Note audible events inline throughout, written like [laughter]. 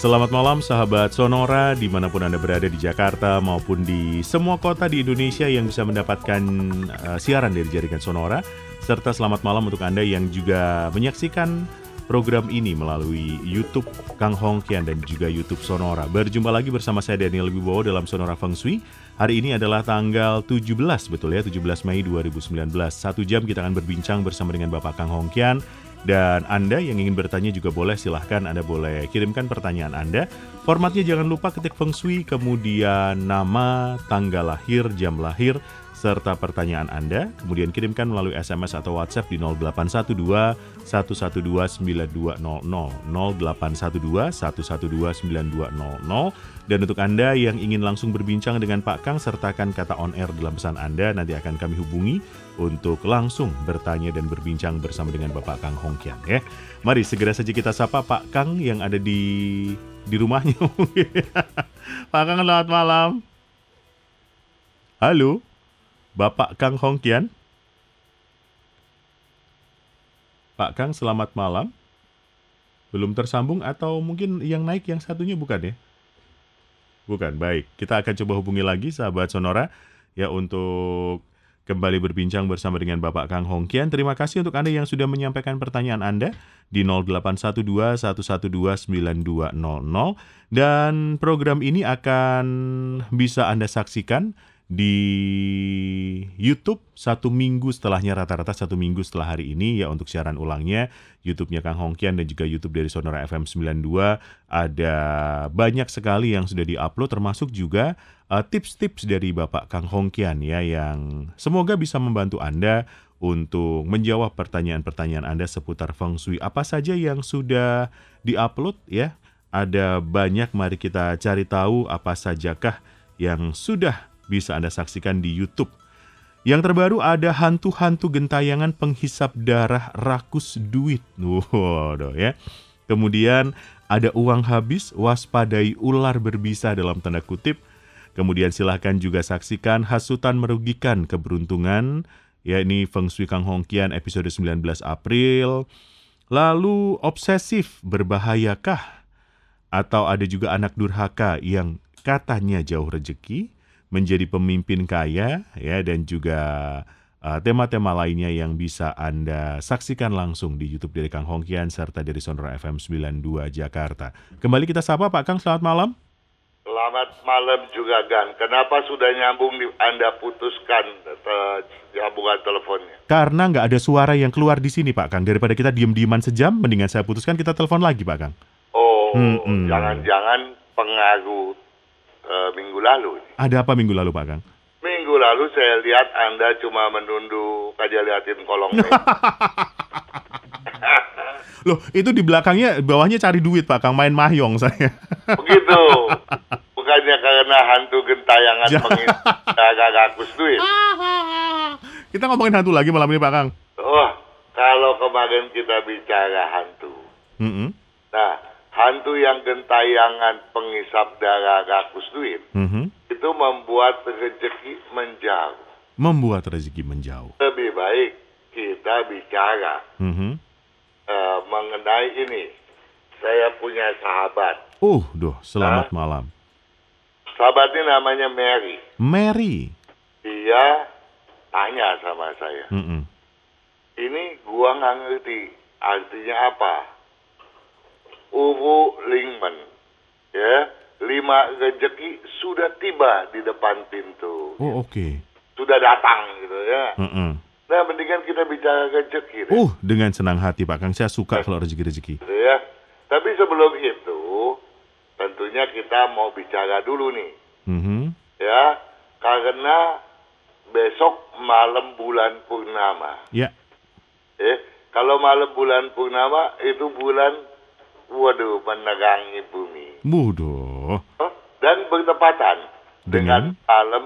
Selamat malam sahabat Sonora di mana pun Anda berada di Jakarta maupun di semua kota di Indonesia yang bisa mendapatkan uh, siaran dari jaringan Sonora serta selamat malam untuk Anda yang juga menyaksikan program ini melalui YouTube Kang Hong Kian dan juga YouTube Sonora. Berjumpa lagi bersama saya Daniel Wibowo dalam Sonora Feng Shui. Hari ini adalah tanggal 17 betul ya 17 Mei 2019. Satu jam kita akan berbincang bersama dengan Bapak Kang Hong Kian dan Anda yang ingin bertanya juga boleh silahkan Anda boleh kirimkan pertanyaan Anda. Formatnya jangan lupa ketik feng shui, kemudian nama, tanggal lahir, jam lahir, serta pertanyaan Anda. Kemudian kirimkan melalui SMS atau WhatsApp di 0812 112 9200 0812 112 9200 dan untuk Anda yang ingin langsung berbincang dengan Pak Kang sertakan kata on air dalam pesan Anda nanti akan kami hubungi untuk langsung bertanya dan berbincang bersama dengan Bapak Kang Hongkian ya. Mari segera saja kita sapa Pak Kang yang ada di di rumahnya. [laughs] Pak Kang selamat malam. Halo. Bapak Kang Hongkian. Pak Kang, selamat malam. Belum tersambung atau mungkin yang naik yang satunya bukan ya? Bukan, baik. Kita akan coba hubungi lagi sahabat Sonora ya untuk kembali berbincang bersama dengan Bapak Kang Hongkian. Terima kasih untuk Anda yang sudah menyampaikan pertanyaan Anda di 0812 112 9200 dan program ini akan bisa Anda saksikan di YouTube satu minggu setelahnya rata-rata satu minggu setelah hari ini ya untuk siaran ulangnya YouTube-nya Kang Hongkian dan juga YouTube dari Sonora FM 92 ada banyak sekali yang sudah diupload termasuk juga uh, tips-tips dari Bapak Kang Hongkian ya yang semoga bisa membantu Anda untuk menjawab pertanyaan-pertanyaan Anda seputar feng shui. Apa saja yang sudah diupload ya? Ada banyak mari kita cari tahu apa sajakah yang sudah bisa Anda saksikan di YouTube. Yang terbaru ada hantu-hantu gentayangan penghisap darah rakus duit. Waduh ya. Kemudian ada uang habis, waspadai ular berbisa dalam tanda kutip. Kemudian silahkan juga saksikan hasutan merugikan keberuntungan, ya ini Feng Shui Kang Hongkian episode 19 April. Lalu obsesif berbahayakah? Atau ada juga anak durhaka yang katanya jauh rejeki menjadi pemimpin kaya ya dan juga uh, tema-tema uh, lainnya yang bisa Anda saksikan langsung di YouTube dari Kang Hongkian serta dari Sonora FM 92 Jakarta. Kembali kita sapa Pak Kang, selamat malam. Selamat malam juga Gan. Kenapa sudah nyambung di Anda putuskan nyambungan teleponnya? Karena nggak ada suara yang keluar di sini Pak Kang. Daripada kita diem-dieman sejam, mendingan saya putuskan kita telepon lagi Pak Kang. Oh, jangan-jangan pengaruh uh, minggu lalu. Ada apa minggu lalu Pak Kang? Minggu lalu saya lihat Anda cuma menunduk aja liatin kolong [laughs] Loh, itu di belakangnya, bawahnya cari duit Pak Kang, main mahjong saya. Begitu. [laughs] Bukannya karena hantu gentayangan [laughs] agak kakus duit. Kita ngomongin hantu lagi malam ini Pak Kang. Oh, kalau kemarin kita bicara hantu. Mm -hmm. Nah, hantu yang gentayangan penghisap darah rakus duit mm -hmm. itu membuat rezeki menjauh. Membuat rezeki menjauh. Lebih baik kita bicara mm -hmm. uh, mengenai ini. Saya punya sahabat. Uh, doh, selamat nah, malam. Sahabatnya namanya Mary. Mary. Dia tanya sama saya. Mm -mm. Ini gua nggak ngerti artinya apa Uwu Lingman. Ya, lima rezeki sudah tiba di depan pintu. Oh, oke. Okay. Sudah datang gitu ya. Mm -mm. Nah, mendingan kita bicara rezeki. Uh, dengan senang hati Pak Kang. Saya suka kalau rezeki-rezeki. Gitu ya. Tapi sebelum itu, tentunya kita mau bicara dulu nih. Mm -hmm. Ya, karena besok malam bulan purnama. Ya. Eh, kalau malam bulan purnama itu bulan waduh, menerangi bumi. Mudah. Dan bertepatan dengan, dengan malam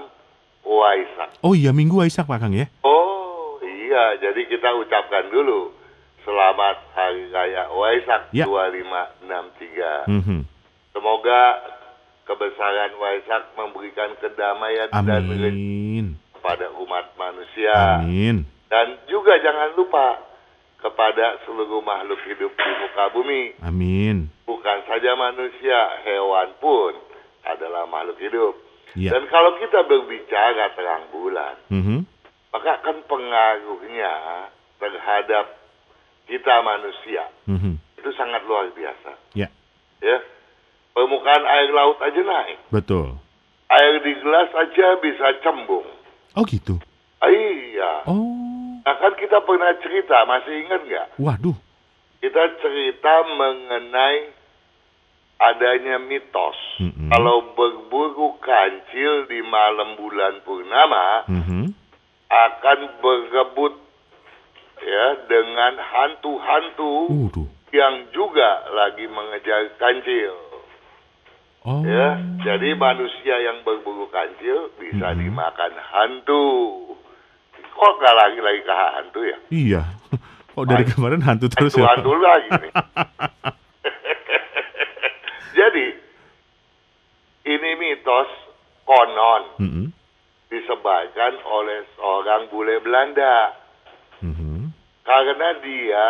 Waisak. Oh iya, Minggu Waisak Pak Kang ya? Oh iya, jadi kita ucapkan dulu selamat Hari Raya Waisak ya. 2563. Mm -hmm. Semoga kebesaran Waisak memberikan kedamaian Amin. dan kepada umat manusia. Amin. Dan juga jangan lupa kepada seluruh makhluk hidup di muka bumi. Amin. Bukan saja manusia, hewan pun adalah makhluk hidup. Ya. Dan kalau kita berbicara terang bulan, mm -hmm. maka kan pengaruhnya terhadap kita manusia mm -hmm. itu sangat luar biasa. Ya. Ya. Permukaan air laut aja naik. Betul. Air di gelas aja bisa cembung. Oh gitu. Iya. Oh. Nah kan kita pernah cerita, masih ingat nggak? Waduh. Kita cerita mengenai adanya mitos. Mm -hmm. Kalau berburu kancil di malam bulan purnama mm -hmm. akan berebut ya dengan hantu-hantu uh, yang juga lagi mengejar kancil. Oh. Ya, jadi manusia yang berburu kancil bisa mm -hmm. dimakan hantu. Kok gak lagi-lagi ke hantu ya? Iya. Kok dari kemarin hantu terus hantu, ya? Hantu lagi nih. [laughs] Jadi ini mitos konon mm -hmm. disebarkan oleh seorang bule Belanda mm -hmm. karena dia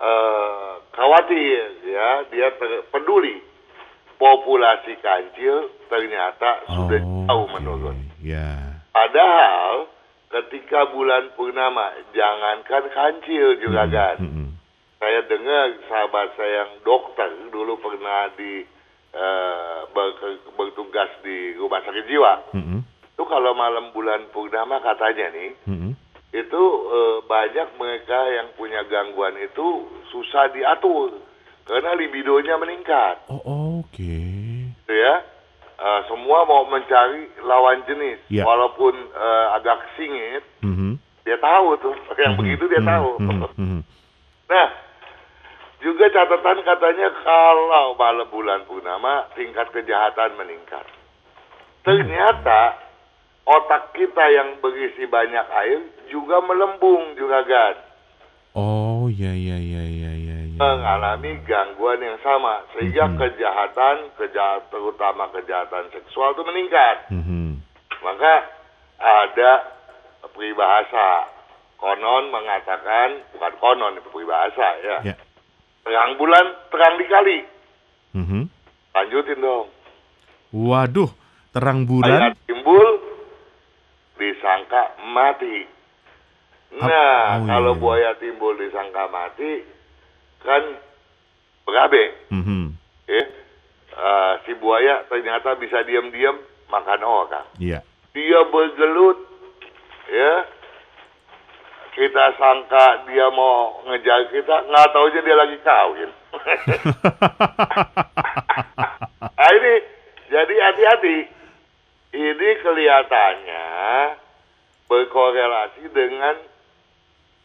uh, khawatir ya dia peduli populasi kancil ternyata oh, sudah jauh menurun. Yeah. Padahal ketika bulan purnama jangankan kancil juga mm -hmm. kan. Mm -hmm saya dengar sahabat saya yang dokter dulu pernah di uh, ber, bertugas di rumah sakit jiwa. Mm -hmm. Itu kalau malam bulan purnama katanya nih, mm -hmm. itu uh, banyak mereka yang punya gangguan itu susah diatur karena libidonya meningkat. Oh oke. Okay. Gitu ya. Uh, semua mau mencari lawan jenis, yeah. walaupun uh, agak singit, mm -hmm. dia tahu tuh, [laughs] yang mm -hmm. begitu dia tahu. Mm -hmm. nah, juga catatan katanya kalau malam bulan purnama tingkat kejahatan meningkat. Ternyata otak kita yang berisi banyak air juga melembung juga kan. Oh ya ya ya ya ya. ya. Mengalami gangguan yang sama sehingga mm -hmm. kejahatan, kejahatan terutama kejahatan seksual itu meningkat. Mm -hmm. Maka ada peribahasa konon mengatakan bukan konon itu peribahasa ya. Yeah terang bulan terang dikali. Mm -hmm. Lanjutin dong. Waduh, terang bulan. Ayat timbul disangka mati. Nah, oh, kalau iya. buaya timbul disangka mati, kan berabe. Mm -hmm. eh, uh, si buaya ternyata bisa diam-diam makan orang. Iya. Dia bergelut, ya, kita sangka dia mau ngejar kita, nggak tahu aja dia lagi kawin. [laughs] nah ini, jadi hati-hati. Ini kelihatannya berkorelasi dengan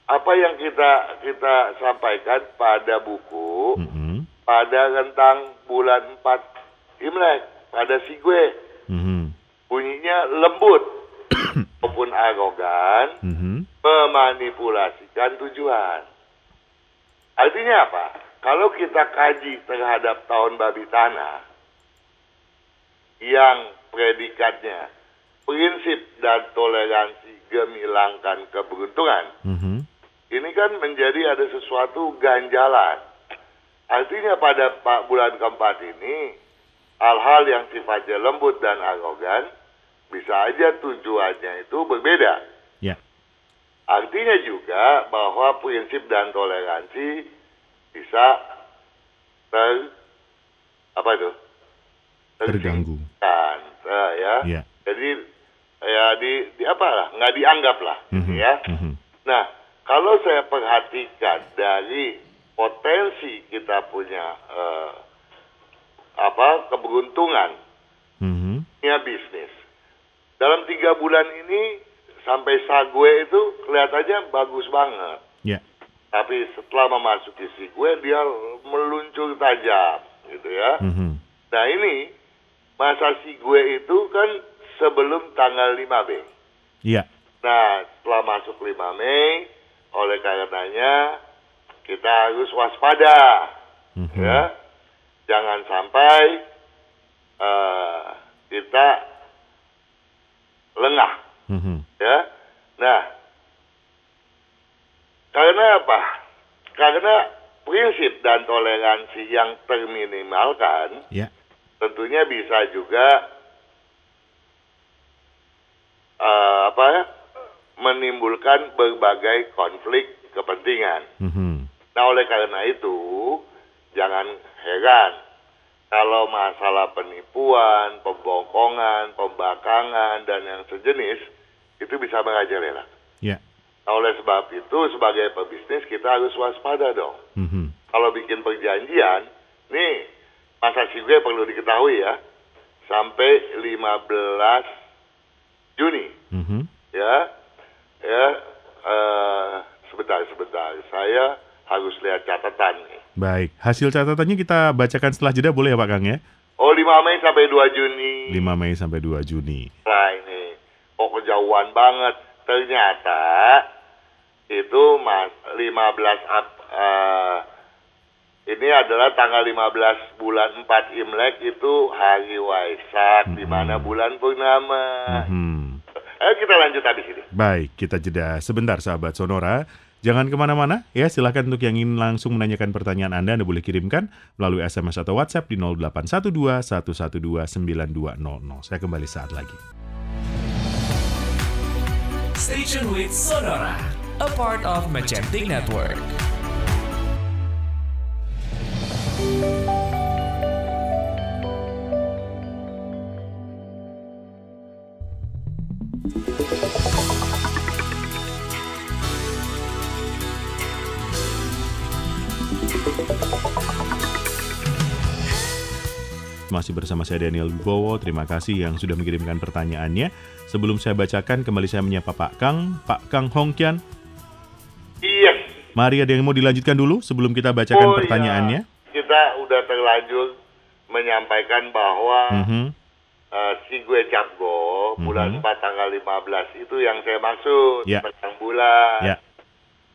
apa yang kita kita sampaikan pada buku, mm -hmm. pada rentang bulan 4 Imlek, pada Sigwe. Mm -hmm. Bunyinya lembut [coughs] maupun arogan. Mm -hmm memanipulasikan tujuan. Artinya apa? Kalau kita kaji terhadap tahun babi tanah yang predikatnya prinsip dan toleransi gemilangkan keberuntungan, mm -hmm. Ini kan menjadi ada sesuatu ganjalan. Artinya pada bulan keempat ini hal-hal yang sifatnya lembut dan arogan bisa aja tujuannya itu berbeda. Artinya juga bahwa prinsip dan toleransi bisa ter apa itu terganggu. Uh, ya. Yeah. Jadi ya di, di apa lah nggak dianggap lah mm -hmm. ya. Mm -hmm. Nah kalau saya perhatikan dari potensi kita punya uh, apa keberuntungan mm -hmm. punya bisnis dalam tiga bulan ini sampai Sagwe itu kelihatannya bagus banget. Ya. Tapi setelah memasuki si gue dia meluncur tajam gitu ya. Mm-hmm. Nah ini masa si gue itu kan sebelum tanggal 5 Mei. Iya. Nah setelah masuk 5 Mei oleh karenanya kita harus waspada mm-hmm. ya. Jangan sampai uh, kita lengah. Mm-hmm. Ya. Nah, karena apa? Karena prinsip dan toleransi yang terminimalkan, yeah. tentunya bisa juga uh, apa ya, menimbulkan berbagai konflik kepentingan. Mm-hmm. Nah, oleh karena itu, jangan heran kalau masalah penipuan, pembokongan, pembangkangan, dan yang sejenis itu bisa merajalela. Ya. Nah, oleh sebab itu sebagai pebisnis kita harus waspada dong. Mm-hmm. Kalau bikin perjanjian, nih masa sih gue perlu diketahui ya, sampai 15 Juni. Mm-hmm. Ya, ya, uh, sebentar sebentar, saya harus lihat catatan nih. Baik, hasil catatannya kita bacakan setelah jeda boleh ya Pak Kang ya? Oh 5 Mei sampai 2 Juni. 5 Mei sampai 2 Juni. Nah ini, kok kejauhan banget. Ternyata itu mas 15 Ap, uh, ini adalah tanggal 15 bulan 4 Imlek itu hari Waisak mm -hmm. di mana bulan purnama. Mm -hmm. Ayo kita lanjut habis ini. Baik, kita jeda sebentar sahabat Sonora. Jangan ke mana-mana ya, silahkan untuk yang ingin langsung menanyakan pertanyaan Anda, Anda boleh kirimkan melalui SMS atau WhatsApp di 0812 112 9200. Saya kembali saat lagi. Station with Sonora, a part of Magentic Network. Masih bersama saya Daniel Wibowo. Terima kasih yang sudah mengirimkan pertanyaannya. Sebelum saya bacakan, kembali saya menyapa Pak Kang, Pak Kang Hongkian. Iya. Mari ada yang mau dilanjutkan dulu sebelum kita bacakan oh, iya. pertanyaannya. Ya. Kita udah terlanjur menyampaikan bahwa mm -hmm. Uh, si gue Capgo mm -hmm. bulan 4 tanggal 15 itu yang saya maksud yeah. terang bulan. Yeah.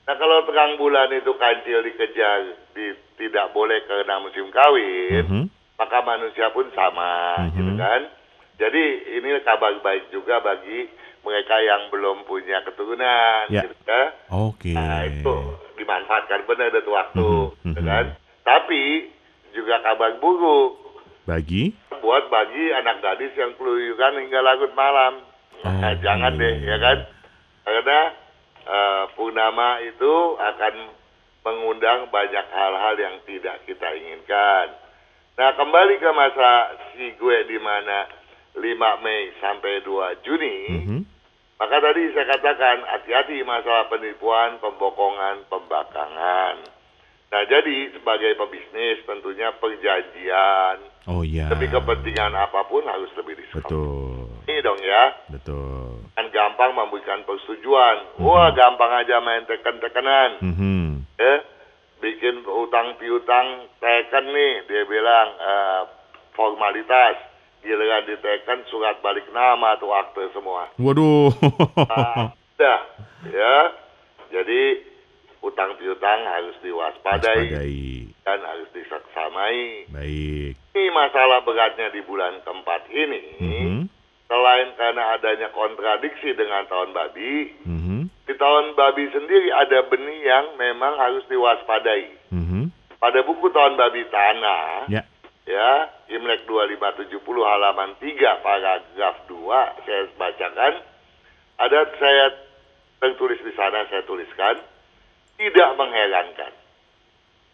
Nah kalau terang bulan itu kancil dikejar di, tidak boleh karena musim kawin. Mm -hmm maka manusia pun sama, mm-hmm. gitu kan. Jadi ini kabar baik juga bagi mereka yang belum punya keturunan, yeah. gitu kan. Oke. Okay. Nah itu dimanfaatkan benar itu waktu, mm-hmm. gitu kan. Tapi juga kabar buruk. Bagi? Buat bagi anak gadis yang keluyuran hingga larut malam. Oh, nah, jangan deh, ya kan. Karena uh, purnama itu akan mengundang banyak hal-hal yang tidak kita inginkan. Nah kembali ke masa si gue di mana 5 Mei sampai 2 Juni, mm -hmm. maka tadi saya katakan hati-hati masalah penipuan, pembokongan, pembangkangan. Nah jadi sebagai pebisnis tentunya perjanjian oh, iya. demi kepentingan apa pun harus lebih diskon. Betul. Ini dong ya. Betul. Kan gampang memberikan persetujuan. Mm -hmm. Wah gampang aja main tekan-tekanan. Mm -hmm. Ya bikin utang piutang teken nih dia bilang uh, formalitas giliran diteken surat balik nama tuh akte semua waduh nah, [laughs] udah ya jadi utang piutang harus diwaspadai Waspadai. dan harus disaksamai baik ini masalah beratnya di bulan keempat ini mm -hmm. selain karena adanya kontradiksi dengan tahun babi mm -hmm di tahun babi sendiri ada benih yang memang harus diwaspadai. Mm-hmm. Pada buku tahun babi tanah, yeah. ya Imlek 2570 halaman 3 paragraf 2 saya bacakan, ada saya tertulis di sana saya tuliskan, tidak mengherankan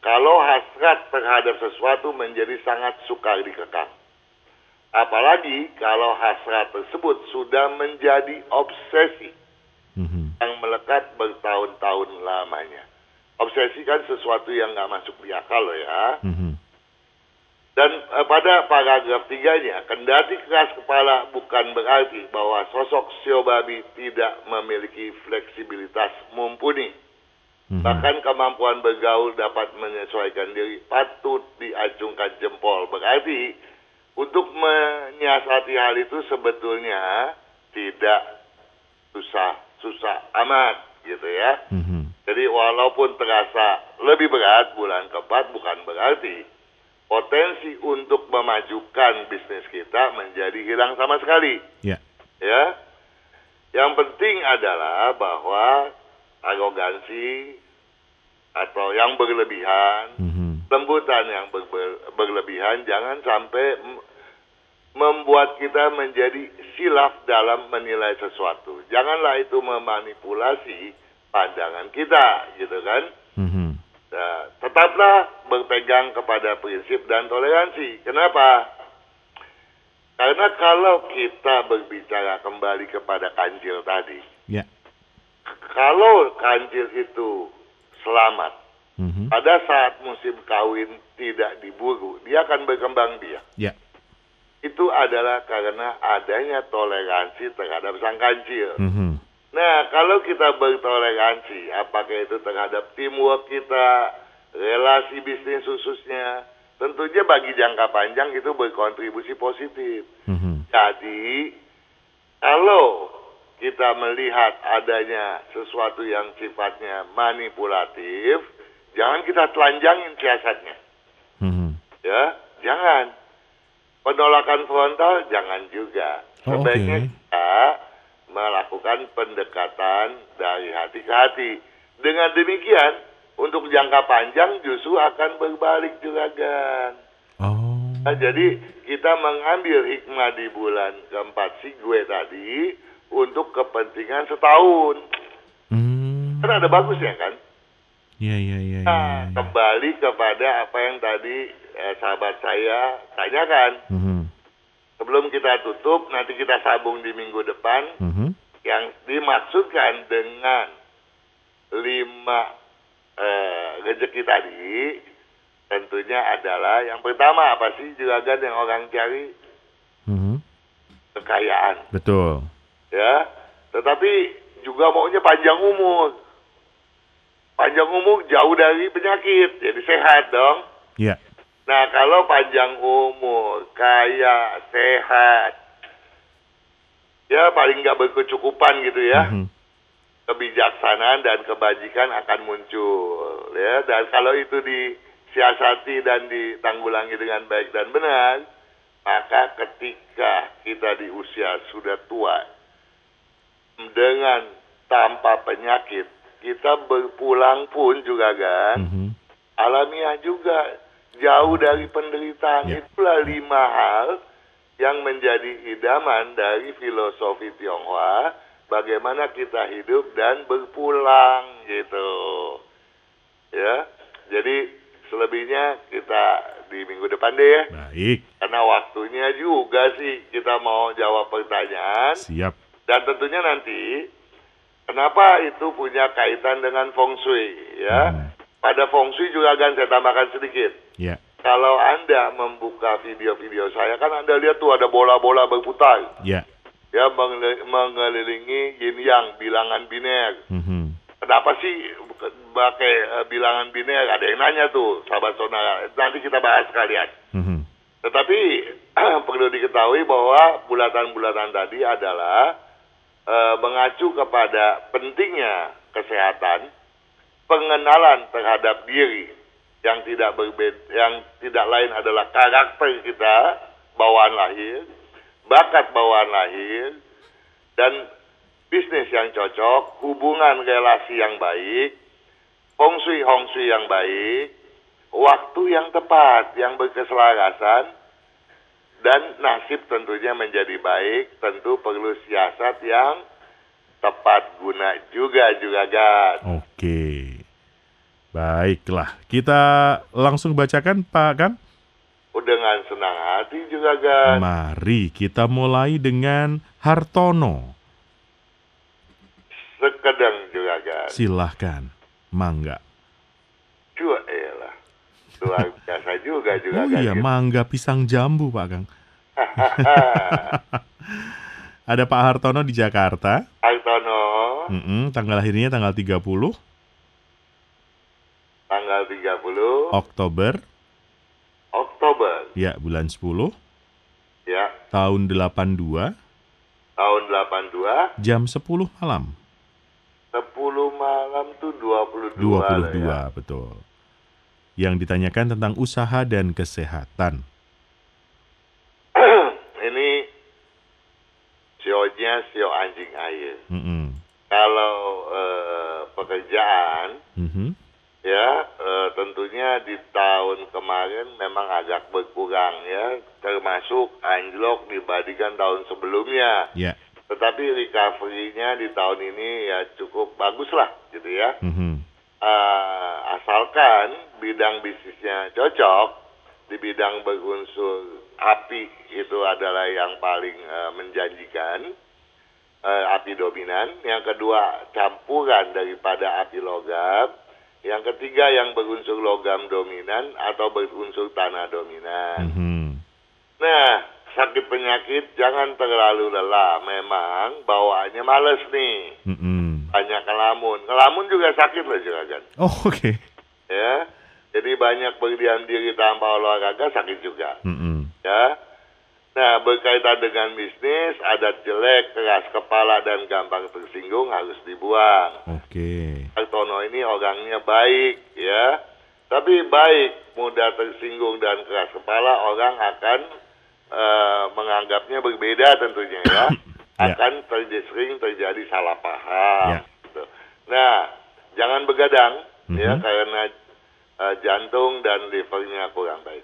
kalau hasrat terhadap sesuatu menjadi sangat sukar dikekang. Apalagi kalau hasrat tersebut sudah menjadi obsesi mm-hmm. yang melekat bertahun-tahun lamanya. Obsesi kan sesuatu yang nggak masuk di akal loh ya. Mm-hmm. Dan eh, pada paragraf tiganya, kendati keras kepala bukan berarti bahwa sosok Sio Babi tidak memiliki fleksibilitas mumpuni. Mm-hmm. Bahkan kemampuan bergaul dapat menyesuaikan diri patut diacungkan jempol. Berarti untuk menyiasati hal itu sebetulnya tidak susah susah amat gitu ya. Mm-hmm. Jadi walaupun terasa lebih berat bulan keempat bukan berarti potensi untuk memajukan bisnis kita menjadi hilang sama sekali. Yeah. Ya. Yang penting adalah bahwa arogansi atau yang berlebihan, mm-hmm. lembutan yang ber, ber, berlebihan jangan sampai membuat kita menjadi silaf dalam menilai sesuatu. Janganlah itu memanipulasi pandangan kita, gitu kan? Mm-hmm. Nah, tetaplah berpegang kepada prinsip dan toleransi. Kenapa? Karena kalau kita berbicara kembali kepada kancil tadi, yeah. Kalau kancil itu selamat, mm-hmm. pada saat musim kawin tidak diburu, dia akan berkembang biak. Yeah itu adalah karena adanya toleransi terhadap sang kancil. Mm -hmm. Nah, kalau kita bertoleransi, apakah itu terhadap teamwork kita, relasi bisnis khususnya, tentunya bagi jangka panjang itu berkontribusi positif. Mm -hmm. Jadi, kalau kita melihat adanya sesuatu yang sifatnya manipulatif, jangan kita telanjangin siasatnya. Mm -hmm. Ya, jangan penolakan frontal jangan juga. Oh, Sebaiknya okay. kita melakukan pendekatan dari hati ke hati. Dengan demikian, untuk jangka panjang justru akan berbalik juragan. Oh. Nah, jadi kita mengambil hikmah di bulan keempat si gue tadi untuk kepentingan setahun. Hmm. Kan ada bagus ya kan? Iya, iya, iya. Nah, ya, ya. kembali kepada apa yang tadi eh, sahabat saya tanyakan. Mm -hmm. Sebelum kita tutup, nanti kita sambung di minggu depan. Mm -hmm. Yang dimaksudkan dengan lima eh, rezeki tadi, tentunya adalah yang pertama apa sih juragan yang orang cari? Mm -hmm. Kekayaan. Betul. Ya, tetapi juga maunya panjang umur panjang umur jauh dari penyakit, jadi sehat dong. Iya. Nah kalau panjang umur, kaya, sehat, ya paling nggak berkecukupan gitu ya. Mm -hmm. Kebijaksanaan dan kebajikan akan muncul ya. Dan kalau itu disiasati dan ditanggulangi dengan baik dan benar, maka ketika kita di usia sudah tua dengan tanpa penyakit. Kita berpulang pun juga kan? Mm -hmm. alamiah juga jauh dari penderitaan. Yeah. itulah lima hal yang menjadi idaman dari filosofi Tionghoa bagaimana kita hidup dan berpulang gitu. Ya jadi selebihnya kita di minggu depan deh ya. Baik. Karena waktunya juga sih kita mau jawab pertanyaan. Siap dan tentunya nanti Kenapa itu punya kaitan dengan feng shui ya? Hmm. Pada feng shui juga akan saya tambahkan sedikit. Yeah. Kalau Anda membuka video-video saya kan Anda lihat tuh ada bola-bola berputar. Yeah. Ya mengelilingi yin yang bilangan biner. Mm -hmm. Kenapa sih pakai uh, bilangan biner? Ada yang nanya tuh, sahabat saudara. Nanti kita bahas sekalian. Mm -hmm. Tetapi [clears throat] perlu diketahui bahwa bulatan-bulatan tadi adalah mengacu kepada pentingnya kesehatan, pengenalan terhadap diri yang tidak berbeda, yang tidak lain adalah karakter kita bawaan lahir, bakat bawaan lahir, dan bisnis yang cocok, hubungan relasi yang baik, hongsui hongsui yang baik, waktu yang tepat, yang berkeselarasan, dan nasib tentunya menjadi baik tentu perlu siasat yang tepat guna juga juga Gan. Oke. Baiklah, kita langsung bacakan Pak Kan? Dengan senang hati juga Gan. Mari kita mulai dengan Hartono. Sekedang juga Gan. Silahkan, mangga. Elah. Luar biasa juga juga. Oh iya, gitu. mangga pisang jambu Pak Kang. [laughs] Ada Pak Hartono di Jakarta. Hartono. Mm -mm, tanggal lahirnya tanggal 30. Tanggal 30 Oktober. Oktober. Ya, bulan 10. Ya. Tahun 82. Tahun 82. Jam 10 malam. 10 malam tuh 22. 22, ya. betul. Yang ditanyakan tentang usaha dan kesehatan. [clears throat] Ini sionya sio anjing air. Mm -mm. Kalau eh, pekerjaan, Mm -hmm. ya eh, tentunya di tahun kemarin memang agak berkurang ya, termasuk anjlok dibandingkan tahun sebelumnya. Ya. Tetapi recovery-nya di tahun ini ya cukup bagus lah gitu ya. Mm -hmm. Eh, asalkan bidang bisnisnya cocok di bidang berunsur api itu adalah yang paling eh, menjanjikan eh, api dominan. Yang kedua campuran daripada api logam. Yang ketiga yang berunsur logam dominan atau berunsur tanah dominan. Mm -hmm. nah sakit penyakit jangan terlalu lelah. Memang bawaannya males nih. Mm -mm. Banyak ngelamun. Ngelamun juga sakit loh juragan. Oh, oke. Ya. Jadi banyak berdiam diri tanpa olahraga sakit juga. Mm -mm. Ya. Nah, berkaitan dengan bisnis, adat jelek, keras kepala dan gampang tersinggung harus dibuang. Oke. Tono ini orangnya baik, ya. Tapi baik, mudah tersinggung dan keras kepala, orang akan eh, menganggapnya berbeda tentunya ya. [coughs] Ya. Akan terjadi sering terjadi salah paham. Ya. gitu. Nah, jangan begadang ya Mhm. karena eh, jantung dan livernya kurang baik.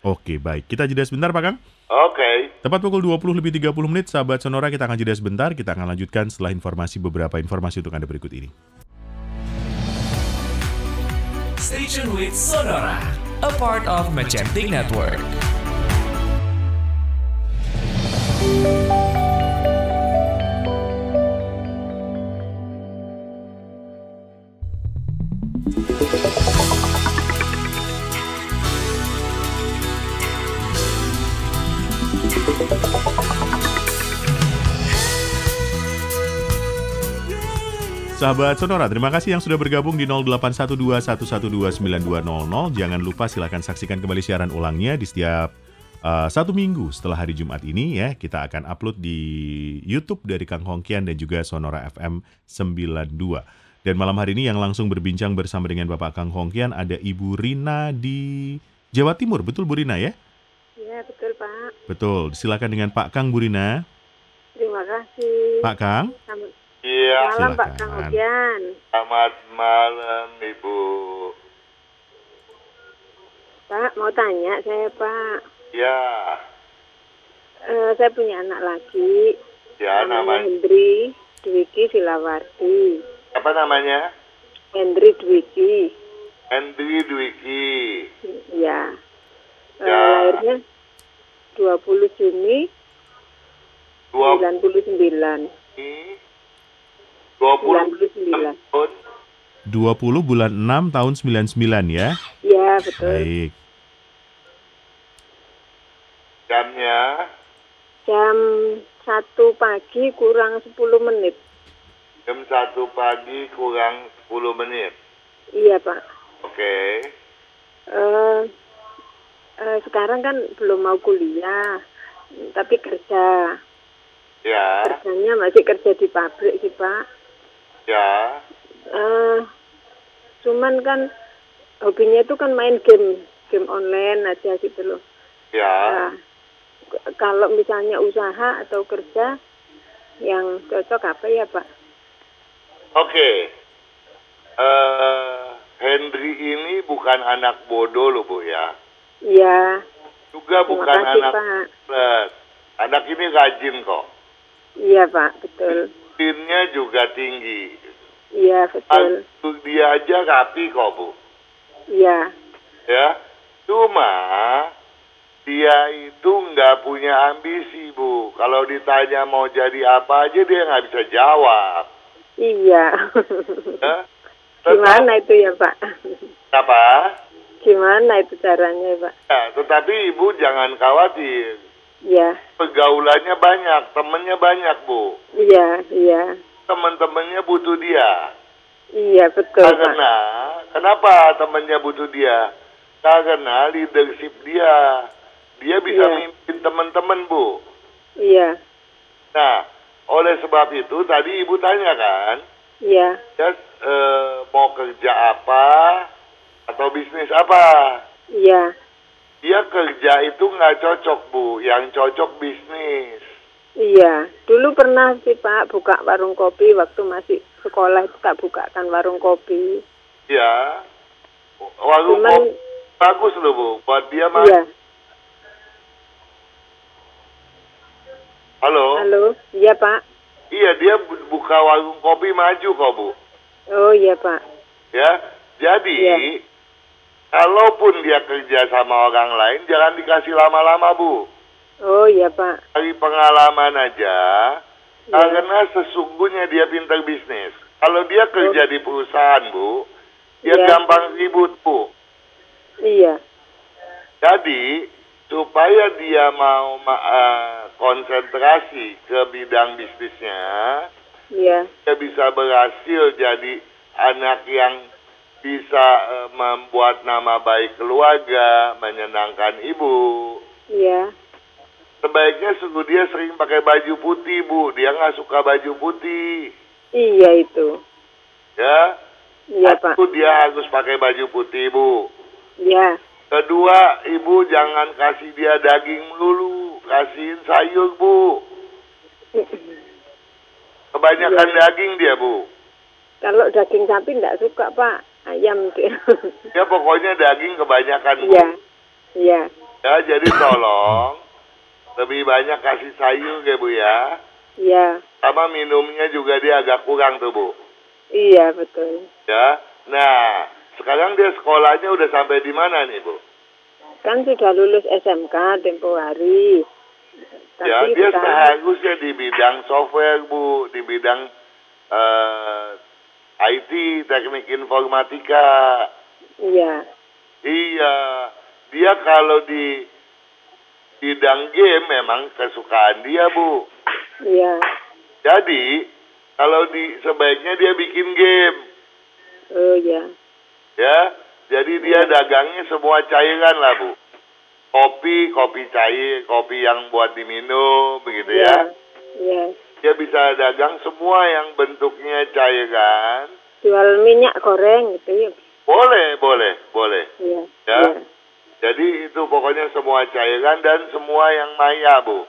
Oke, baik. Kita jeda sebentar, Pak Kang. Oke. Tepat pukul 20 lebih 30 menit, sahabat Sonora, kita akan jeda sebentar. Kita akan lanjutkan setelah informasi beberapa informasi untuk Anda berikut ini. Station with Sonora, a part of Magentic Network. Sahabat Sonora, terima kasih yang sudah bergabung di 081211292200. Jangan lupa silahkan saksikan kembali siaran ulangnya di setiap uh, satu minggu setelah hari Jumat ini ya. Kita akan upload di YouTube dari Kang Hongkian dan juga Sonora FM 92. Dan malam hari ini yang langsung berbincang bersama dengan Bapak Kang Hongkian ada Ibu Rina di Jawa Timur. Betul Bu Rina ya? Iya betul Pak. Betul. Silakan dengan Pak Kang Bu Rina. Terima kasih. Pak Kang. Selamat Iya. malam Pak. Kang Ogian. Selamat malam Ibu. Pak mau tanya saya Pak. Ya. Eh, saya punya anak lagi. Ya namanya namanya Hendri Dwiki Silawarti. Apa namanya? Hendri Dwiki. Hendri Dwiki. Ya. Eh, Ya. lahirnya 20 Juni Dua 99. ini 20 99. tahun 20 bulan 6 tahun 99 ya. Iya betul. Baik. jamnya Jam 1 pagi kurang 10 menit. Jam 1 pagi kurang 10 menit. Iya Pak. Oke. eh eh, sekarang kan belum mau kuliah, tapi kerja. Ya, Kerjanya masih kerja di pabrik sih Pak. ya. eh cuman kan hobinya itu kan main game, game online aja gitu loh. Ya. K- kalau misalnya usaha atau kerja yang cocok apa ya Pak? Oke. Eh Henry ini bukan anak bodoh loh Bu ya. Iya, Juga terima bukan kasih anak Pak. Anak ini rajin kok. Iya Pak, betul. Disiplinnya juga tinggi. Iya betul. Untuk dia aja rapi kok Bu. Iya, Ya. Cuma dia itu nggak punya ambisi Bu. Kalau ditanya mau jadi apa aja dia nggak bisa jawab. Iya. Ya. Gimana itu ya Pak? Apa? Gimana itu caranya Pak? Ya, tetapi ibu jangan khawatir. Iya, Pergaulannya banyak, temennya banyak bu. iya, iya. Teman-temannya butuh dia. Iya betul Karena Pak. kenapa temannya butuh dia? Karena leadership dia, dia bisa Iya. mimpin teman-teman bu. Iya, Nah, oleh sebab itu tadi ibu tanya kan, iya, ya eh, mau kerja apa atau bisnis apa? iya, Dia kerja itu nggak cocok bu, yang cocok bisnis. iya. Dulu pernah sih Pak buka warung kopi waktu masih sekolah itu tak bukakan warung kopi. Ya, warung Cuman, kopi bagus loh bu, buat dia mah. iya. Halo. Halo, iya Pak. Iya dia bu- buka warung kopi maju kok bu. Oh iya Pak. Ya, jadi Iya. kalaupun dia kerja sama orang lain jangan dikasih lama-lama bu. Oh iya Pak. Dari pengalaman aja, Iya. karena sesungguhnya dia pintar bisnis. Kalau dia kerja di perusahaan bu, dia Iya. gampang ribut bu. Iya, Jadi supaya dia mau ma- eh, konsentrasi ke bidang bisnisnya, iya, dia bisa berhasil jadi anak yang bisa eh, membuat nama baik keluarga, menyenangkan ibu. iya. Sebaiknya sungguh dia sering pakai baju putih, Bu. Dia nggak suka baju putih. Iya itu. Ya. Iya Pak. Satu, dia harus pakai baju putih, Bu. Iya. Kedua, ibu jangan kasih dia daging melulu. Kasihin sayur, Bu. [laughs] Kebanyakan Iya. daging dia, Bu. Kalau daging sapi enggak suka Pak. Ayam dia. [laughs] Ya pokoknya daging kebanyakan, Bu. Iya. Iya. Ya, jadi tolong lebih banyak kasih sayur ya, Bu ya. Iya. Sama minumnya juga dia agak kurang tuh, Bu. Iya betul. Ya. Nah, sekarang dia sekolahnya udah sampai di mana nih, Bu? Kan sudah lulus SMK tempo hari. Ya, Tapi dia sekarang seharusnya di bidang software, Bu, di bidang eh, IT, teknik informatika. iya. Iya, dia kalau di bidang game memang kesukaan dia, Bu. Iya. Jadi, kalau di sebaiknya dia bikin game, Oh iya. ya. Jadi dia dagangnya semua cairan lah, Bu. Kopi, kopi cair, kopi yang buat diminum, begitu Iya. ya. Iya. Dia bisa dagang semua yang bentuknya cairan. Jual minyak goreng gitu ya. Boleh, boleh, boleh. Iya. Ya. Iya. Jadi itu pokoknya semua cairan dan semua yang maya, Bu.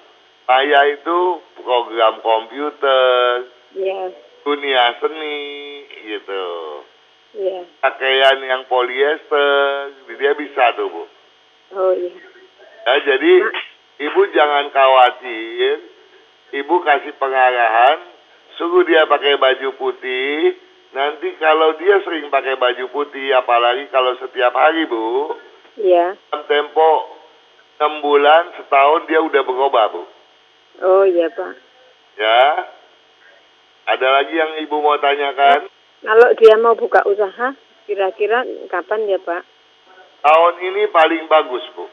Maya itu program komputer, Iya. dunia seni, gitu. Iya. Pakaian yang polyester, dia bisa tuh, Bu. Oh iya. Ya, jadi ibu jangan khawatir, ibu kasih pengarahan, suruh dia pakai baju putih. Nanti kalau dia sering pakai baju putih, apalagi kalau setiap hari, Bu, Iya. dalam tempo 6 bulan, setahun dia udah berubah, Bu. Oh iya Pak. Ya. Ada lagi yang ibu mau tanyakan? Kalau dia mau buka usaha, kira-kira kapan ya Pak? Tahun ini paling bagus, Bu.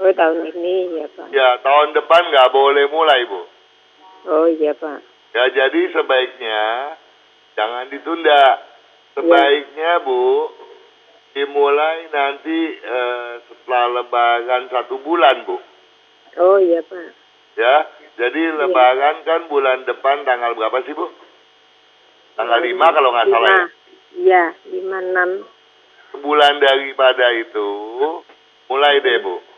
Oh tahun ini ya Pak. Ya, tahun depan nggak boleh mulai, Bu. Oh iya Pak. Ya, jadi sebaiknya jangan ditunda. Sebaiknya, Bu, dimulai nanti eh, setelah lebaran satu bulan, Bu. Oh iya Pak. Ya, jadi lebaran kan bulan depan tanggal berapa sih, Bu? Tanggal 5 kalau nggak salah ya. Lima. Iya, lima enam. Sebulan daripada itu, mulai deh, Bu.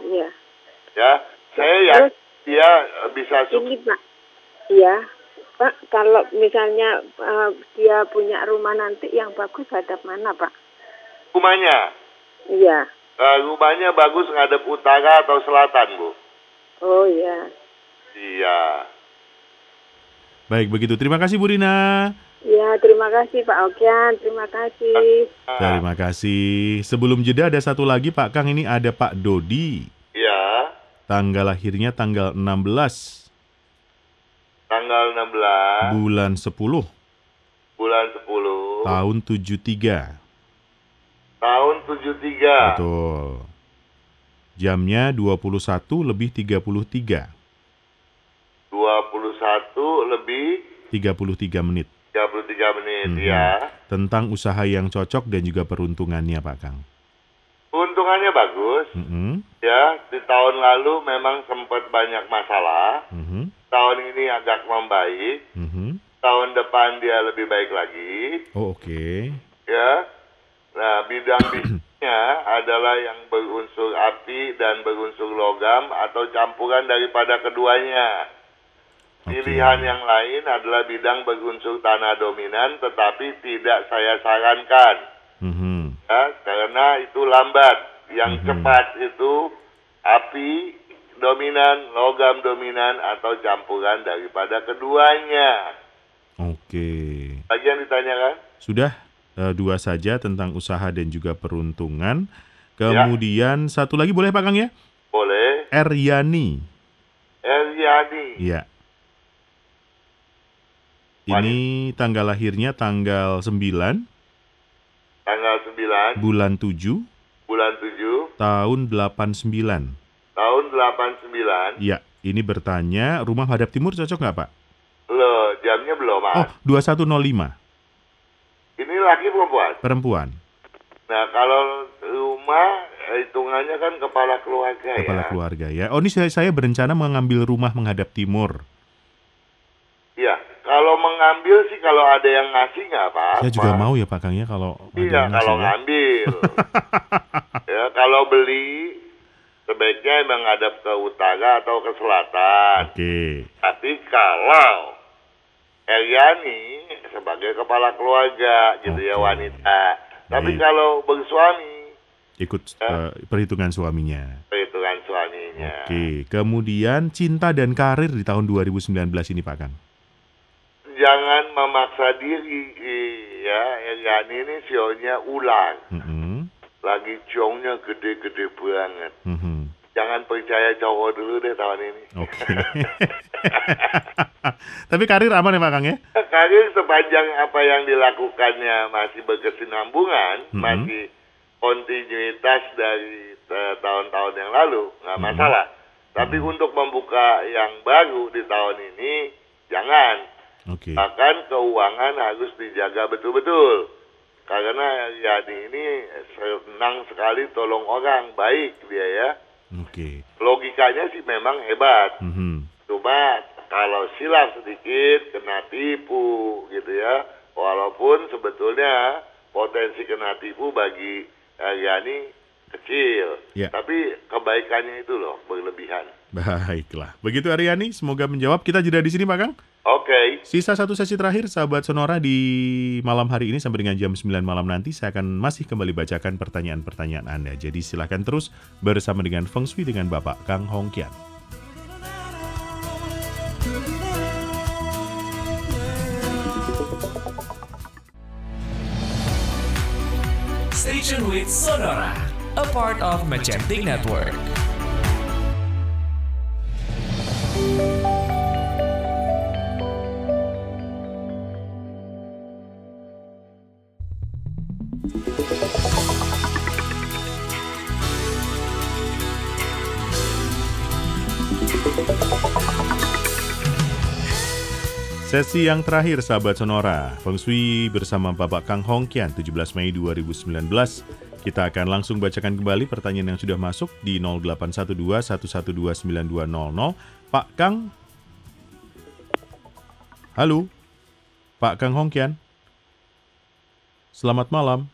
Iya. Ya, saya ya Terus dia bisa ini. Pak. Iya. Pak, kalau misalnya eh, dia punya rumah nanti yang bagus hadap mana Pak? Rumahnya, Iya. eh, rumahnya bagus ngadep utara atau selatan, Bu. Oh iya. Iya. Baik, begitu. Terima kasih Bu Rina. Ya, terima kasih Pak Okian, terima kasih. Nah, Terima kasih. Sebelum jeda ada satu lagi Pak Kang ini ada Pak Dodi. Ya, Tanggal lahirnya tanggal 16 tanggal 16 bulan 10 bulan 10 tahun 73. tahun 73. Betul. Jamnya 21 lebih 33. 21 lebih 33 menit. 33 menit Mhm. ya. Tentang usaha yang cocok dan juga peruntungannya Pak Kang. Keuntungannya bagus. Mhm, Ya, di tahun lalu memang sempat banyak masalah. mhm, Tahun ini agak membaik. mhm. Tahun depan dia lebih baik lagi. Oh oke. Ya. Nah, bidang [coughs] bisnisnya adalah yang berunsur api dan berunsur logam atau campuran daripada keduanya. Pilihan yang lain adalah bidang berunsur tanah dominan tetapi tidak saya sarankan. Mhm, Ya, karena itu lambat. Yang Mhm. cepat itu api dominan, logam dominan atau campuran daripada keduanya. Oke. Lagi yang ditanyakan? Sudah eh, dua saja tentang usaha dan juga peruntungan. Ya. Kemudian satu lagi boleh Pak Kang ya? Boleh. Eryani. Eryani. Iya. Ini tanggal lahirnya tanggal 9 Tanggal 9 bulan 7 bulan 7 tahun 89. tahun 89. Iya, ini bertanya rumah hadap timur cocok nggak Pak? Loh, jamnya belum, Mas. Oh, 2105 Ini laki perempuan. perempuan. Nah, kalau rumah hitungannya kan kepala keluarga Kepala ya. keluarga ya. Oh, ini saya, saya berencana mengambil rumah menghadap timur. Iya, kalau mengambil sih kalau ada yang ngasih nggak apa-apa. Saya juga mau ya Pak Kang ya kalau ada Iya, kalau ya. ngambil. [laughs] ya, kalau beli sebaiknya menghadap ke utara atau ke selatan. Oke. Tapi kalau Eliani sebagai kepala keluarga gitu ya wanita. Tapi Baik. kalau bersuami Ikut Ya. eh, perhitungan suaminya. perhitungan suaminya. Oke, kemudian cinta dan karir di tahun 2019 ini Pak Kang. Jangan memaksa diri ya. Eliani ini sionya ular. Mhm, Lagi ciongnya gede-gede banget. mhm. Jangan percaya cowok dulu deh tahun ini. Oke. [laughs] Tapi karir aman ya Pak Kang ya? Karir sepanjang apa yang dilakukannya masih berkesinambungan, Mhm. masih kontinuitas dari tahun-tahun yang lalu, nggak Mhm. masalah. Tapi untuk membuka yang baru di tahun ini, jangan. Oke. Bahkan keuangan harus dijaga betul-betul. Karena Yani ini senang sekali tolong orang, baik dia ya. Oke. Logikanya sih memang hebat. Mhm. Cuma kalau silap sedikit kena tipu gitu ya. Walaupun sebetulnya potensi kena tipu bagi eh, Yani kecil. Ya. Tapi kebaikannya itu loh berlebihan. Baiklah. Begitu Aryani, semoga menjawab. Kita jeda di sini Pak Kang. Oke. Sisa satu sesi terakhir, sahabat Sonora di malam hari ini sampai dengan jam 9 malam nanti saya akan masih kembali bacakan pertanyaan-pertanyaan Anda. Jadi silahkan terus bersama dengan Feng Shui dengan Bapak Kang Hongkian. Station with Sonora, a part of Magentic Network. Sesi yang terakhir sahabat Sonora, Feng Shui bersama Bapak Kang Hongkian 17 Mei 2019. Kita akan langsung bacakan kembali pertanyaan yang sudah masuk di 0812 112 9200. Pak Kang Halo. Pak Kang Hongkian. Selamat malam.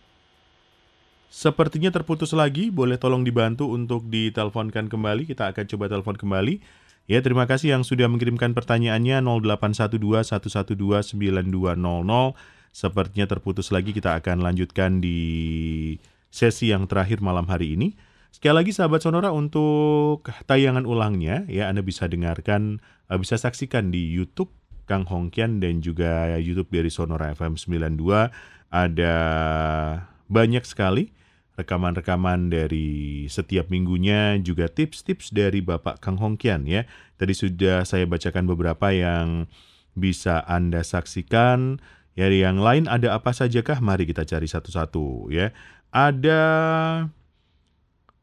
Sepertinya terputus lagi, boleh tolong dibantu untuk diteleponkan kembali. Kita akan coba telepon kembali. Ya, terima kasih yang sudah mengirimkan pertanyaannya 0812 112 9200. Sepertinya terputus lagi, kita akan lanjutkan di sesi yang terakhir malam hari ini. Sekali lagi sahabat Sonora untuk tayangan ulangnya ya Anda bisa dengarkan eh, bisa saksikan di YouTube Kang Hongkian dan juga YouTube dari Sonora FM 92 ada banyak sekali rekaman-rekaman dari setiap minggunya juga tips-tips dari Bapak Kang Hongkian ya. Tadi sudah saya bacakan beberapa yang bisa Anda saksikan. Ya, yang lain ada apa sajakah? Mari kita cari satu-satu ya. Ada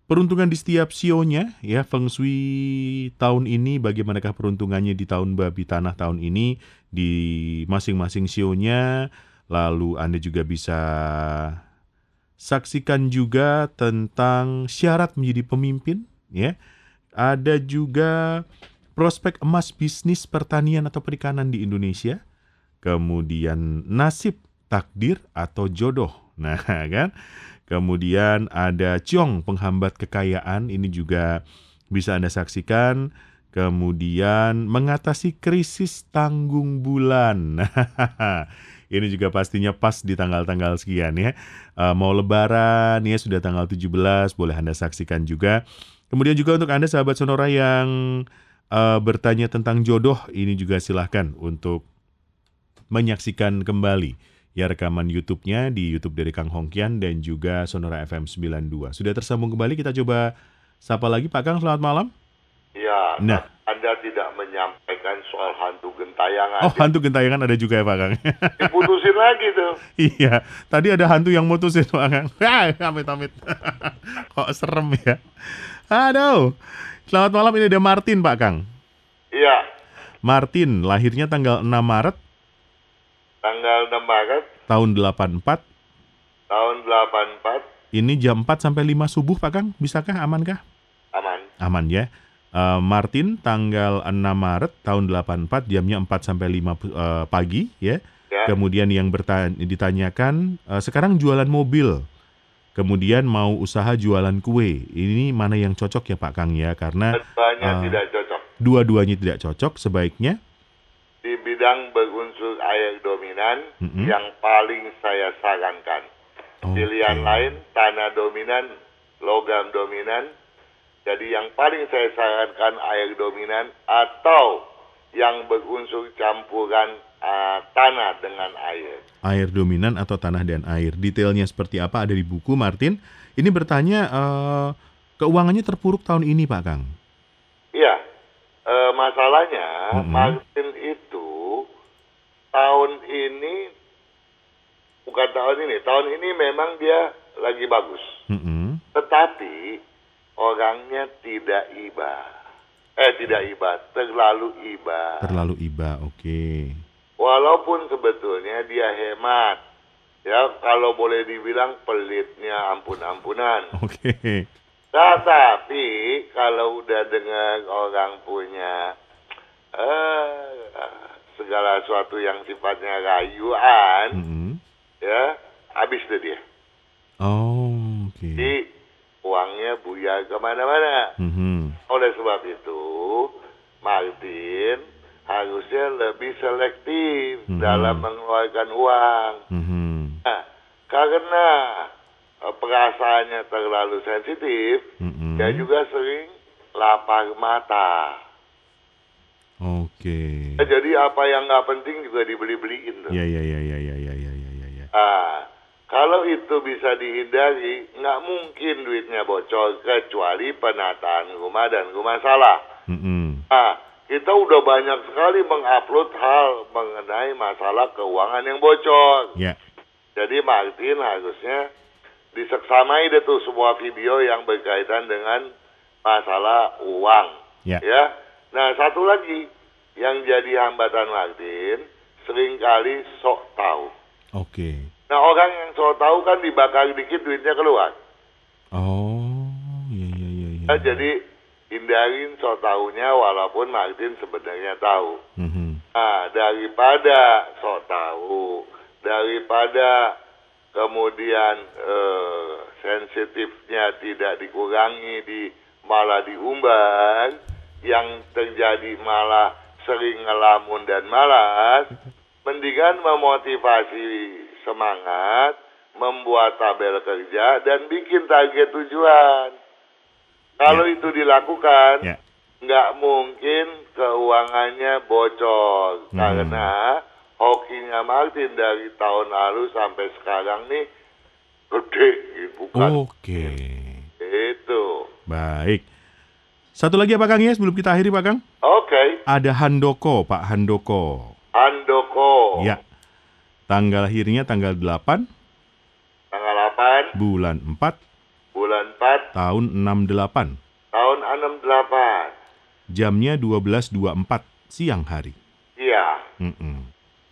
peruntungan di setiap sionya ya Feng Shui tahun ini bagaimanakah peruntungannya di tahun babi tanah tahun ini di masing-masing sionya lalu Anda juga bisa saksikan juga tentang syarat menjadi pemimpin ya. Ada juga prospek emas bisnis pertanian atau perikanan di Indonesia. Kemudian nasib takdir atau jodoh. [laughs] Nah kan? Kemudian ada Ciong penghambat kekayaan. Ini juga bisa Anda saksikan. Kemudian mengatasi krisis tanggung bulan. [laughs] ini juga pastinya pas di tanggal-tanggal sekian ya. Uh, mau lebaran ya sudah tanggal 17 boleh Anda saksikan juga. Kemudian juga untuk Anda sahabat Sonora yang uh, bertanya tentang jodoh ini juga silahkan untuk menyaksikan kembali ya rekaman YouTube-nya di YouTube dari Kang Hongkian dan juga Sonora FM 92. Sudah tersambung kembali, kita coba sapa lagi Pak Kang, selamat malam. Ya, nah. Anda tidak menyampaikan soal hantu gentayangan. Oh, hantu gentayangan ada juga ya Pak Kang? [laughs] Diputusin lagi tuh. iya, tadi ada hantu yang mutusin Pak Kang. [laughs] amit-amit. [laughs] Kok serem ya. Aduh. Selamat malam, ini ada Martin Pak Kang. Iya. Martin, lahirnya tanggal 6 Maret Tanggal 6 Maret. Tahun 84. Tahun 84. Ini jam 4 sampai 5 subuh Pak Kang, bisakah amankah? Aman. Aman ya. Uh, Martin tanggal 6 Maret tahun 84 jamnya 4 sampai 5 uh, eh, pagi ya. ya. Kemudian yang bertanya, ditanyakan uh, sekarang jualan mobil. Kemudian mau usaha jualan kue. Ini mana yang cocok ya Pak Kang ya? Karena uh, tidak cocok. Dua-duanya tidak cocok sebaiknya di bidang berunsur air dominan mm-hmm. yang paling saya sarankan. Okay. Pilihan lain tanah dominan, logam dominan. Jadi yang paling saya sarankan air dominan atau yang berunsur campuran uh, tanah dengan air. Air dominan atau tanah dan air. Detailnya seperti apa ada di buku Martin. Ini bertanya uh, keuangannya terpuruk tahun ini Pak Kang. Iya. Uh, masalahnya mm-hmm. Martin itu tahun ini bukan tahun ini, tahun ini memang dia lagi bagus. Mm-hmm. Tetapi orangnya tidak iba. Eh tidak iba, terlalu iba. Terlalu iba, oke. Okay. Walaupun sebetulnya dia hemat. Ya, kalau boleh dibilang pelitnya ampun-ampunan. Oke. Okay. Tetapi kalau udah dengar orang punya uh, segala sesuatu yang sifatnya rayuan, mm -hmm. ya habis deh dia. Oh, oke. Okay. Uangnya buyar ke mana-mana. Mm -hmm. Oleh sebab itu, Martin harusnya lebih selektif mm -hmm. dalam mengeluarkan uang. Mm -hmm. Nah, karena eh, perasaannya terlalu sensitif, mm -hmm. dia juga sering lapar mata. Oke. Okay. Jadi apa yang nggak penting juga dibeli-beliin. Iya iya iya iya iya iya iya iya. Ya. Ah, kalau itu bisa dihindari, nggak mungkin duitnya bocor kecuali penataan rumah dan rumah salah. Mm -hmm. Ah, kita udah banyak sekali mengupload hal mengenai masalah keuangan yang bocor. Yeah. Jadi Martin harusnya diseksamai deh tuh semua video yang berkaitan dengan masalah uang. Yeah. Ya. Nah, satu lagi yang jadi hambatan Martin sering kali sok tahu. Oke. Okay. Nah, orang yang sok tahu kan dibakar dikit duitnya keluar. Oh, iya iya iya iya. Nah, jadi hindarin sok tahunya walaupun Martin sebenarnya tahu. Mm -hmm. Nah, daripada sok tahu, daripada kemudian eh, sensitifnya tidak dikurangi di malah diumbar yang terjadi malah sering ngelamun dan malas, mendingan memotivasi semangat, membuat tabel kerja, dan bikin target tujuan. Kalau yeah. itu dilakukan, yeah. nggak mungkin keuangannya bocor. Hmm. Karena hokinya Martin dari tahun lalu sampai sekarang nih gede, bukan? Oke. Okay. Itu. Baik. Satu lagi apa Kang ya sebelum kita akhiri Pak Kang? Oke. Okay. Ada Handoko, Pak Handoko. Handoko. Ya. Tanggal lahirnya tanggal 8. Tanggal 8. Bulan 4. Bulan 4. Tahun 68. Tahun 68. Jamnya 12.24 siang hari. Iya. Mm -mm.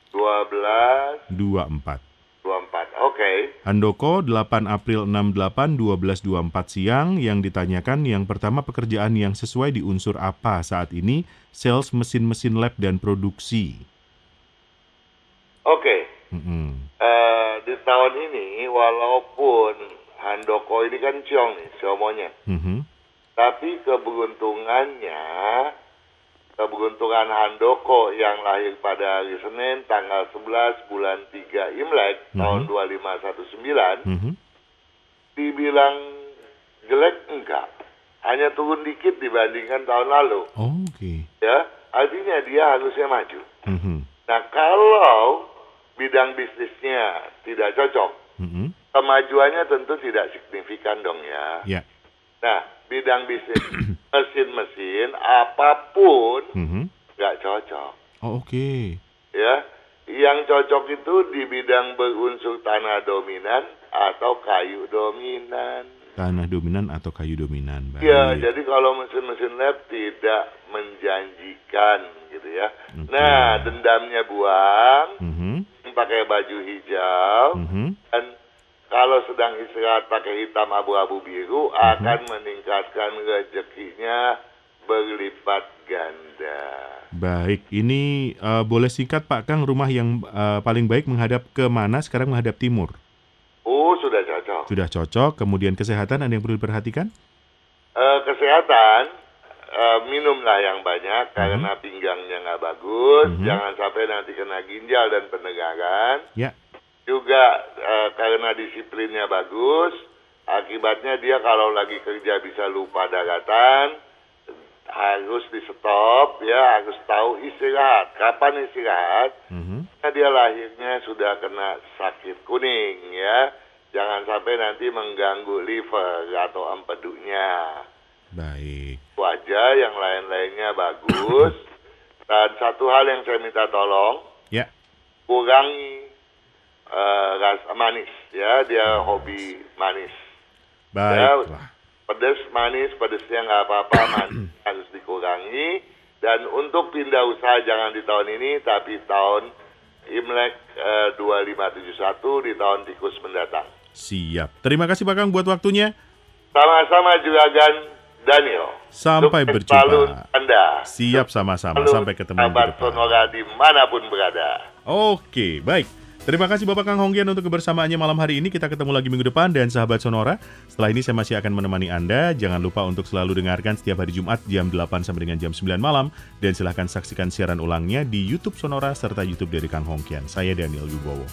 12 24. 24. Oke. Okay. Handoko 8 April 68 12.24 siang yang ditanyakan yang pertama pekerjaan yang sesuai di unsur apa saat ini sales mesin-mesin lab dan produksi. Oke. Okay. Mm -hmm. uh, di tahun ini walaupun Handoko ini kan ciong nih, siomonya. Mm -hmm. Tapi keberuntungannya keberuntungan Handoko yang lahir pada hari Senin tanggal 11 bulan 3 Imlek mm -hmm. tahun 2519 mm -hmm. dibilang jelek enggak hanya turun dikit dibandingkan tahun lalu oh, oke okay. ya artinya dia harusnya maju mm -hmm. nah kalau bidang bisnisnya tidak cocok mm -hmm. kemajuannya tentu tidak signifikan dong ya yeah. nah bidang bisnis [clears throat] mesin-mesin apa pun mm-hmm. nggak cocok. Oh, Oke. Okay. Ya, yang cocok itu di bidang berunsur tanah dominan atau kayu dominan. Tanah dominan atau kayu dominan. Baik. Ya, jadi kalau mesin-mesin lab tidak menjanjikan gitu ya. Okay. Nah, dendamnya buang, mm-hmm. Pakai baju hijau, mm-hmm. dan kalau sedang istirahat pakai hitam abu-abu biru uh-huh. akan meningkatkan rezekinya berlipat ganda. Baik, ini uh, boleh singkat Pak Kang rumah yang uh, paling baik menghadap ke mana? Sekarang menghadap timur. Oh, sudah cocok. Sudah cocok. Kemudian kesehatan ada yang perlu diperhatikan? Uh, kesehatan uh, minumlah yang banyak uh-huh. karena pinggangnya nggak bagus. Uh-huh. Jangan sampai nanti kena ginjal dan pendengaran. Ya juga uh, karena disiplinnya bagus, akibatnya dia kalau lagi kerja bisa lupa daratan, harus di stop ya, harus tahu istirahat. Kapan istirahat? Mm-hmm. Nah, dia lahirnya sudah kena sakit kuning ya, jangan sampai nanti mengganggu liver atau empedunya. Baik. Wajah yang lain-lainnya bagus. [coughs] Dan satu hal yang saya minta tolong, ya. kurangi uh, manis ya. Dia hobi manis. Baik ya, pedas manis pedasnya nggak apa-apa [coughs] manis harus dikurangi. Dan untuk pindah usaha jangan di tahun ini tapi tahun Imlek uh, eh, 2571 di tahun tikus mendatang. Siap. Terima kasih Pak Kang buat waktunya. Sama-sama juga Gan Daniel sampai berjumpa Anda siap sama-sama sampai ketemu di Sonora di mana pun berada oke baik Terima kasih Bapak Kang Honggian untuk kebersamaannya malam hari ini. Kita ketemu lagi minggu depan dan sahabat Sonora. Setelah ini saya masih akan menemani Anda. Jangan lupa untuk selalu dengarkan setiap hari Jumat jam 8 sampai dengan jam 9 malam. Dan silahkan saksikan siaran ulangnya di YouTube Sonora serta YouTube dari Kang Hongkian. Saya Daniel Wibowo.